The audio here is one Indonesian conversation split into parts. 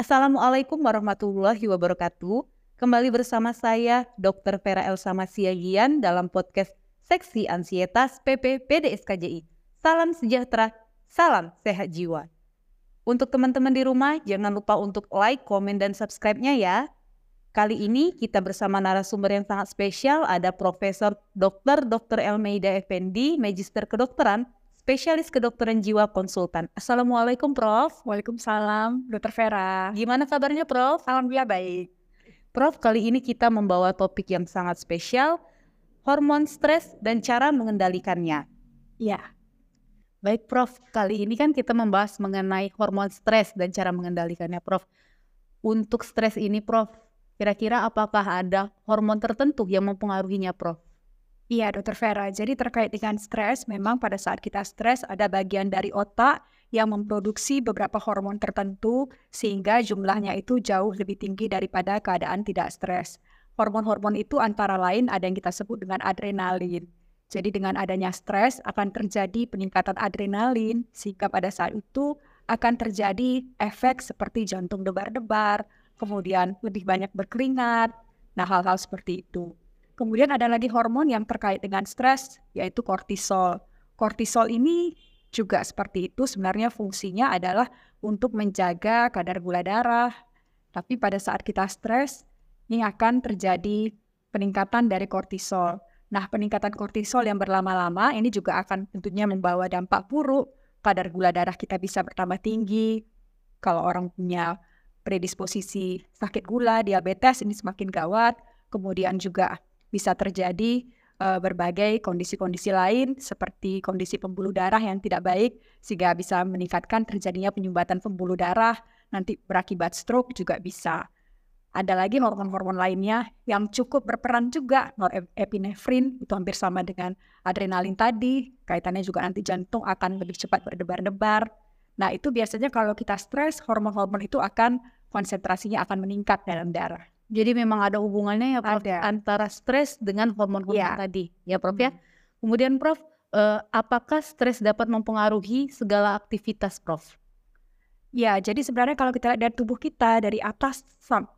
Assalamualaikum warahmatullahi wabarakatuh. Kembali bersama saya Dr. Vera Elsa Masiagian dalam podcast Seksi Ansietas PP PDSKJI. Salam sejahtera, salam sehat jiwa. Untuk teman-teman di rumah, jangan lupa untuk like, komen, dan subscribe-nya ya. Kali ini kita bersama narasumber yang sangat spesial ada Profesor Dr. Dr. Elmeida Effendi, Magister Kedokteran, spesialis kedokteran jiwa konsultan. Assalamualaikum Prof. Waalaikumsalam, Dokter Vera. Gimana kabarnya Prof? Alhamdulillah baik. Prof, kali ini kita membawa topik yang sangat spesial, hormon stres dan cara mengendalikannya. Ya, Baik Prof, kali ini kan kita membahas mengenai hormon stres dan cara mengendalikannya Prof. Untuk stres ini Prof, kira-kira apakah ada hormon tertentu yang mempengaruhinya Prof? Iya Dokter Vera. Jadi terkait dengan stres, memang pada saat kita stres ada bagian dari otak yang memproduksi beberapa hormon tertentu sehingga jumlahnya itu jauh lebih tinggi daripada keadaan tidak stres. Hormon-hormon itu antara lain ada yang kita sebut dengan adrenalin. Jadi dengan adanya stres akan terjadi peningkatan adrenalin sehingga pada saat itu akan terjadi efek seperti jantung debar-debar, kemudian lebih banyak berkeringat. Nah, hal-hal seperti itu. Kemudian ada lagi hormon yang terkait dengan stres, yaitu kortisol. Kortisol ini juga seperti itu, sebenarnya fungsinya adalah untuk menjaga kadar gula darah. Tapi pada saat kita stres, ini akan terjadi peningkatan dari kortisol. Nah, peningkatan kortisol yang berlama-lama ini juga akan tentunya membawa dampak buruk. Kadar gula darah kita bisa bertambah tinggi. Kalau orang punya predisposisi sakit gula, diabetes ini semakin gawat. Kemudian juga bisa terjadi uh, berbagai kondisi-kondisi lain seperti kondisi pembuluh darah yang tidak baik sehingga bisa meningkatkan terjadinya penyumbatan pembuluh darah nanti berakibat stroke juga bisa. Ada lagi hormon-hormon lainnya yang cukup berperan juga norepinefrin itu hampir sama dengan adrenalin tadi kaitannya juga nanti jantung akan lebih cepat berdebar-debar. Nah itu biasanya kalau kita stres hormon-hormon itu akan konsentrasinya akan meningkat dalam darah. Jadi memang ada hubungannya ya Prof Ada. antara stres dengan hormon-hormon Iya. tadi, ya Prof ya. Hmm. Kemudian Prof, eh, apakah stres dapat mempengaruhi segala aktivitas Prof? Ya, jadi sebenarnya kalau kita lihat dari tubuh kita dari atas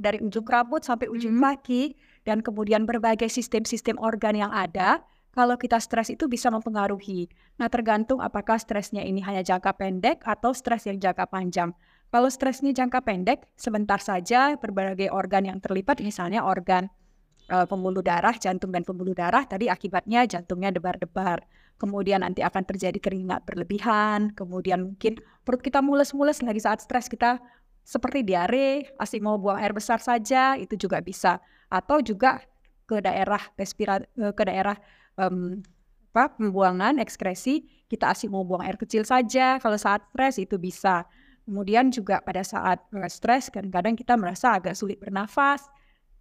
dari ujung rambut sampai ujung Mhm. kaki dan kemudian berbagai sistem-sistem organ yang ada, kalau kita stres itu bisa mempengaruhi. Nah, tergantung apakah stresnya ini hanya jangka pendek atau stres yang jangka panjang. Kalau stresnya jangka pendek, sebentar saja berbagai organ yang terlibat, misalnya organ eh, pembuluh darah, jantung dan pembuluh darah, tadi akibatnya jantungnya debar-debar. Kemudian nanti akan terjadi keringat berlebihan, kemudian mungkin perut kita mules-mules lagi saat stres kita seperti diare, asik mau buang air besar saja, itu juga bisa. Atau juga ke daerah respira eh, ke daerah em, apa pembuangan ekskresi, kita asik mau buang air kecil saja kalau saat stres itu bisa. Kemudian juga pada saat stres kadang-kadang kita merasa agak sulit bernafas.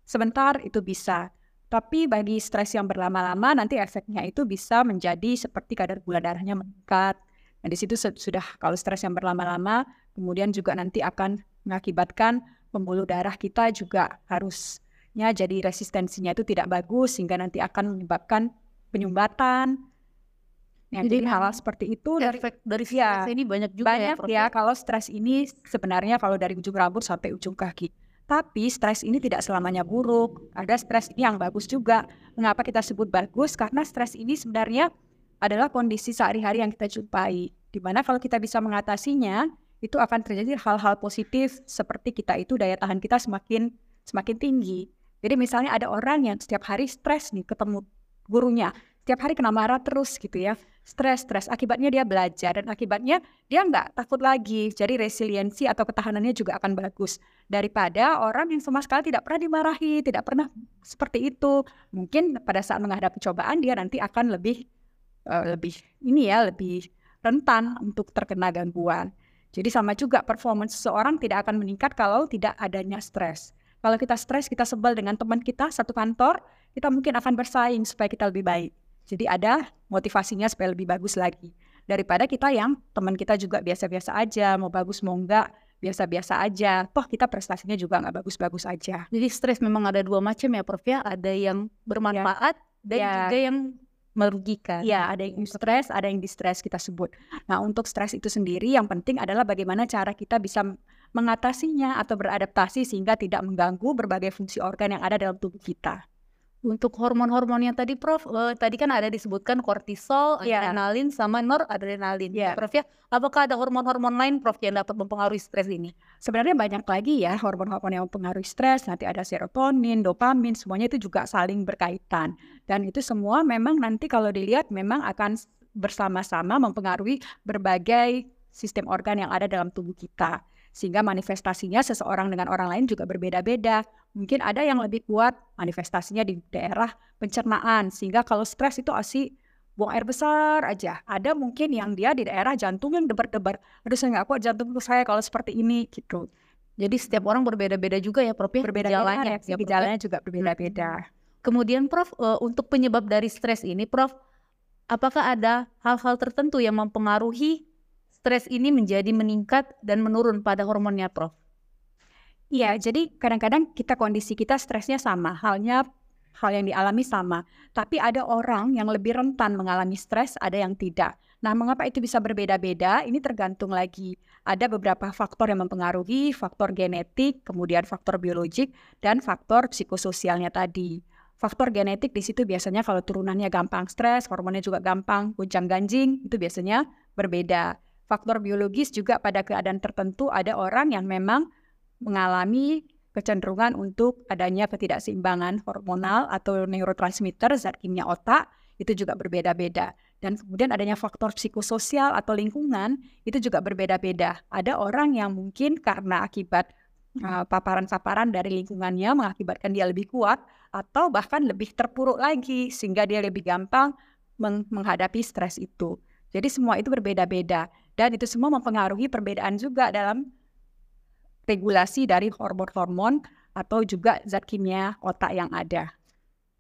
Sebentar itu bisa. Tapi bagi stres yang berlama-lama nanti efeknya itu bisa menjadi seperti kadar gula darahnya meningkat. Nah, di situ sudah kalau stres yang berlama-lama kemudian juga nanti akan mengakibatkan pembuluh darah kita juga harusnya jadi resistensinya itu tidak bagus sehingga nanti akan menyebabkan penyumbatan. Nah, Jadi hal-hal seperti itu dari Efek dari Iya. stres ini banyak juga ya banyak Prof. ya kalau stres ini sebenarnya kalau dari ujung rambut sampai ujung kaki. Tapi stres ini tidak selamanya buruk. Ada stres ini yang bagus juga. Mengapa kita sebut bagus? Karena stres ini sebenarnya adalah kondisi sehari-hari yang kita jumpai. Di mana kalau kita bisa mengatasinya, itu akan terjadi hal-hal positif seperti kita itu daya tahan kita semakin semakin tinggi. Jadi misalnya ada orang yang setiap hari stres nih ketemu gurunya, setiap hari kena marah terus gitu ya, stres stres. Akibatnya dia belajar dan akibatnya dia nggak takut lagi. Jadi resiliensi atau ketahanannya juga akan bagus daripada orang yang sama sekali tidak pernah dimarahi, tidak pernah seperti itu. Mungkin pada saat menghadapi cobaan dia nanti akan lebih eh, lebih ini ya lebih rentan untuk terkena gangguan. Jadi sama juga performance seseorang tidak akan meningkat kalau tidak adanya stres. Kalau kita stres, kita sebel dengan teman kita satu kantor, kita mungkin akan bersaing supaya kita lebih baik. Jadi ada motivasinya supaya lebih bagus lagi. Daripada kita yang teman kita juga biasa-biasa aja, mau bagus mau enggak, biasa-biasa aja. Toh kita prestasinya juga nggak bagus-bagus aja. Jadi stres memang ada dua macam ya Prof ya, ada yang bermanfaat dan Ya. juga yang merugikan. Iya, ada yang stres, ada yang distress kita sebut. Nah, untuk stres itu sendiri yang penting adalah bagaimana cara kita bisa mengatasinya atau beradaptasi sehingga tidak mengganggu berbagai fungsi organ yang ada dalam tubuh kita. Untuk hormon-hormon yang tadi Prof, uh, tadi kan ada disebutkan kortisol, Iya. adrenalin, sama noradrenalin. Iya. Prof ya, apakah ada hormon-hormon lain Prof yang dapat mempengaruhi stres ini? Sebenarnya banyak lagi ya hormon-hormon yang mempengaruhi stres, nanti ada serotonin, dopamin, semuanya itu juga saling berkaitan. Dan itu semua memang nanti kalau dilihat memang akan bersama-sama mempengaruhi berbagai sistem organ yang ada dalam tubuh kita. Sehingga manifestasinya seseorang dengan orang lain juga berbeda-beda. Mungkin ada yang lebih kuat manifestasinya di daerah pencernaan, sehingga kalau stres itu asik buang air besar aja. Ada mungkin yang dia di daerah jantung yang debar-debar. Aduh saya nggak kuat jantung saya kalau seperti ini gitu. Jadi setiap orang berbeda-beda juga ya Prof ya? Berbeda-beda gejalanya, ya, ya? gejalanya juga berbeda-beda. Kemudian Prof, eh, untuk penyebab dari stres ini Prof, apakah ada hal-hal tertentu yang mempengaruhi stres ini menjadi meningkat dan menurun pada hormonnya Prof? Iya, jadi kadang-kadang kita kondisi kita stresnya sama, halnya hal yang dialami sama. Tapi ada orang yang lebih rentan mengalami stres, ada yang tidak. Nah, mengapa itu bisa berbeda-beda? Ini tergantung lagi. Ada beberapa faktor yang mempengaruhi, faktor genetik, kemudian faktor biologik, dan faktor psikososialnya tadi. Faktor genetik di situ biasanya kalau turunannya gampang stres, hormonnya juga gampang gonjang-ganjing, itu biasanya berbeda. Faktor biologis juga pada keadaan tertentu ada orang yang memang mengalami kecenderungan untuk adanya ketidakseimbangan hormonal atau neurotransmitter zat kimia otak itu juga berbeda-beda dan kemudian adanya faktor psikososial atau lingkungan itu juga berbeda-beda. Ada orang yang mungkin karena akibat uh, paparan-paparan dari lingkungannya mengakibatkan dia lebih kuat atau bahkan lebih terpuruk lagi sehingga dia lebih gampang meng- menghadapi stres itu. Jadi semua itu berbeda-beda dan itu semua mempengaruhi perbedaan juga dalam regulasi dari hormon-hormon atau juga zat kimia otak yang ada.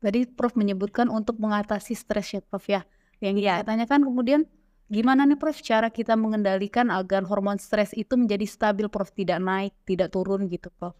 Tadi Prof menyebutkan untuk mengatasi stres ya Prof ya. Yang Iya. katanya kan kemudian gimana nih Prof cara kita mengendalikan agar hormon stres itu menjadi stabil Prof tidak naik, tidak turun gitu Prof.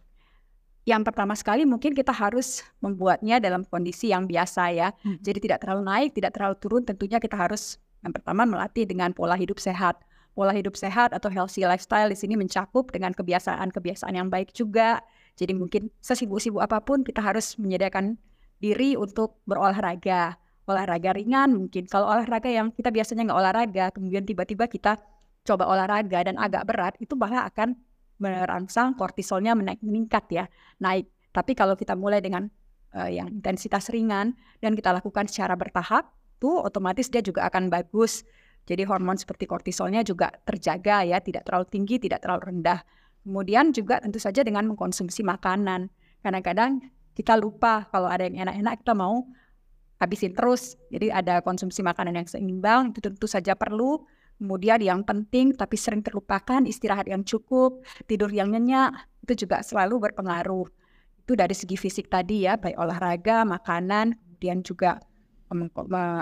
Yang pertama sekali mungkin kita harus membuatnya dalam kondisi yang biasa ya. Hmm. Jadi tidak terlalu naik, tidak terlalu turun. Tentunya kita harus yang pertama melatih dengan pola hidup sehat. Pola hidup sehat atau healthy lifestyle di sini mencakup dengan kebiasaan-kebiasaan yang baik juga. Jadi mungkin sesibuk-sibuk apa pun kita harus menyediakan diri untuk berolahraga. Olahraga ringan mungkin. Kalau olahraga yang kita biasanya nggak olahraga, kemudian tiba-tiba kita coba olahraga dan agak berat, itu malah akan merangsang kortisolnya menaik meningkat ya, naik. Tapi kalau kita mulai dengan eh, yang intensitas ringan dan kita lakukan secara bertahap, tuh otomatis dia juga akan bagus. Jadi hormon seperti kortisolnya juga terjaga ya, tidak terlalu tinggi, tidak terlalu rendah. Kemudian juga tentu saja dengan mengkonsumsi makanan. Kadang-kadang kita lupa kalau ada yang enak-enak kita mau habisin terus. Jadi ada konsumsi makanan yang seimbang itu tentu saja perlu. Kemudian yang penting tapi sering terlupakan istirahat yang cukup, tidur yang nyenyak itu juga selalu berpengaruh. Itu dari segi fisik tadi ya, baik olahraga, makanan, kemudian juga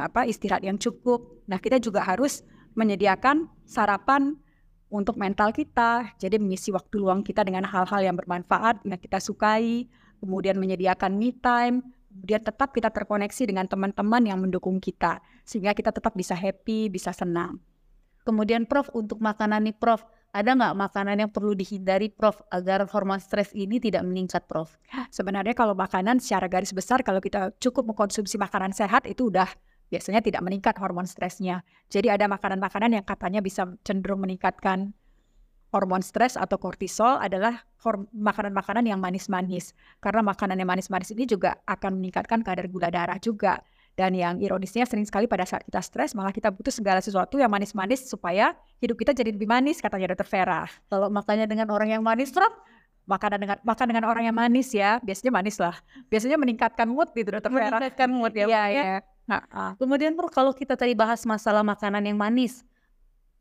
apa istirahat yang cukup. Nah, kita juga harus menyediakan sarapan untuk mental kita. Jadi mengisi waktu luang kita dengan hal-hal yang bermanfaat yang kita sukai, kemudian menyediakan me time, kemudian tetap kita terkoneksi dengan teman-teman yang mendukung kita sehingga kita tetap bisa happy, bisa senang. Kemudian Prof untuk makanan nih Prof, ada nggak makanan yang perlu dihindari Prof agar hormon stres ini tidak meningkat Prof? Sebenarnya kalau makanan secara garis besar kalau kita cukup mengkonsumsi makanan sehat itu udah biasanya tidak meningkat hormon stresnya. Jadi ada makanan-makanan yang katanya bisa cenderung meningkatkan hormon stres atau kortisol adalah makanan-makanan yang manis-manis. Karena makanan yang manis-manis ini juga akan meningkatkan kadar gula darah juga. Dan yang ironisnya sering sekali pada saat kita stres malah kita butuh segala sesuatu yang manis-manis supaya hidup kita jadi lebih manis katanya Dr. Vera. Kalau makannya dengan orang yang manis Prof, Makanan dengan makan dengan orang yang manis ya, biasanya manis lah. Biasanya meningkatkan mood gitu Dr. Vera. meningkatkan mood ya. Iya, ya. iya. Kemudian Prof kalau kita tadi bahas masalah makanan yang manis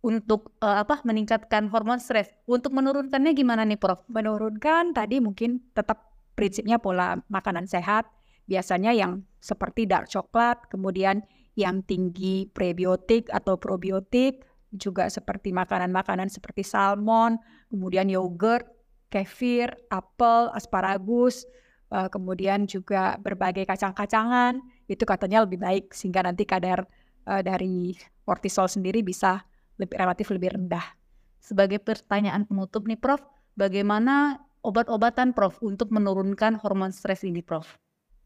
untuk eh, apa meningkatkan hormon stres, untuk menurunkannya gimana nih Prof? menurunkan tadi mungkin tetap prinsipnya pola makanan sehat biasanya yang seperti dark coklat kemudian yang tinggi prebiotik atau probiotik juga seperti makanan-makanan seperti salmon kemudian yogurt kefir apel asparagus eh, kemudian juga berbagai kacang-kacangan itu katanya lebih baik sehingga nanti kadar eh, dari kortisol sendiri bisa lebih relatif lebih rendah Sebagai pertanyaan penutup nih Prof, bagaimana obat-obatan Prof untuk menurunkan hormon stres ini Prof?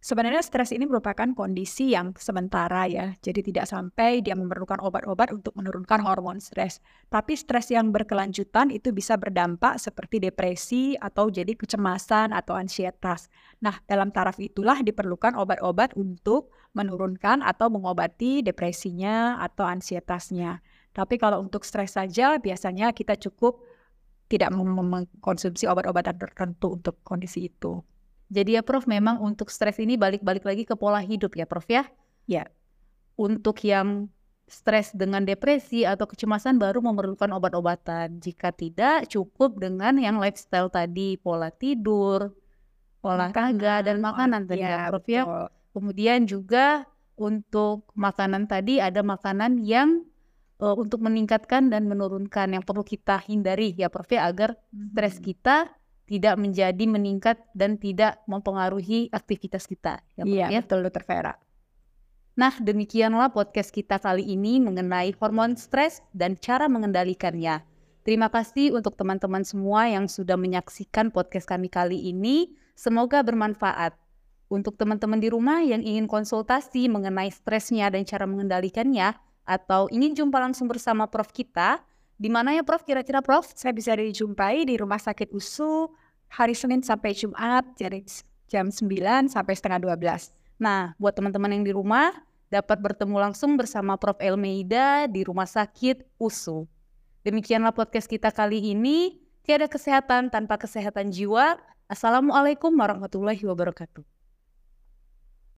Sebenarnya stres ini merupakan kondisi yang sementara ya, jadi tidak sampai dia memerlukan obat-obat untuk menurunkan hormon stres. Tapi stres yang berkelanjutan itu bisa berdampak seperti depresi atau jadi kecemasan atau ansietas. Nah, dalam taraf itulah diperlukan obat-obat untuk menurunkan atau mengobati depresinya atau ansietasnya. Tapi kalau untuk stres saja biasanya kita cukup tidak mengkonsumsi obat-obatan tertentu untuk kondisi itu. Jadi ya Prof, memang untuk stres ini balik-balik lagi ke pola hidup ya Prof ya? Ya. Untuk yang stres dengan depresi atau kecemasan baru memerlukan obat-obatan. Jika tidak, cukup dengan yang lifestyle tadi, pola tidur, olahraga, dan makanan tadi ya, ya Prof ya. Kemudian juga untuk makanan tadi ada makanan yang uh, untuk meningkatkan dan menurunkan yang perlu kita hindari ya Prof ya agar stres hmm. kita tidak menjadi meningkat dan tidak mempengaruhi aktivitas kita. Ya, iya, ya? betul Dokter Vera. Nah, demikianlah podcast kita kali ini mengenai hormon stres dan cara mengendalikannya. Terima kasih untuk teman-teman semua yang sudah menyaksikan podcast kami kali ini. Semoga bermanfaat. Untuk teman-teman di rumah yang ingin konsultasi mengenai stresnya dan cara mengendalikannya, atau ingin jumpa langsung bersama Prof kita, di mana ya Prof kira-kira Prof? Saya bisa dijumpai di Rumah Sakit USU hari Senin sampai Jumat dari jam 9 sampai setengah 12. Nah, buat teman-teman yang di rumah dapat bertemu langsung bersama Prof Elmeida di Rumah Sakit USU. Demikianlah podcast kita kali ini. Tiada kesehatan tanpa kesehatan jiwa. Assalamualaikum warahmatullahi wabarakatuh.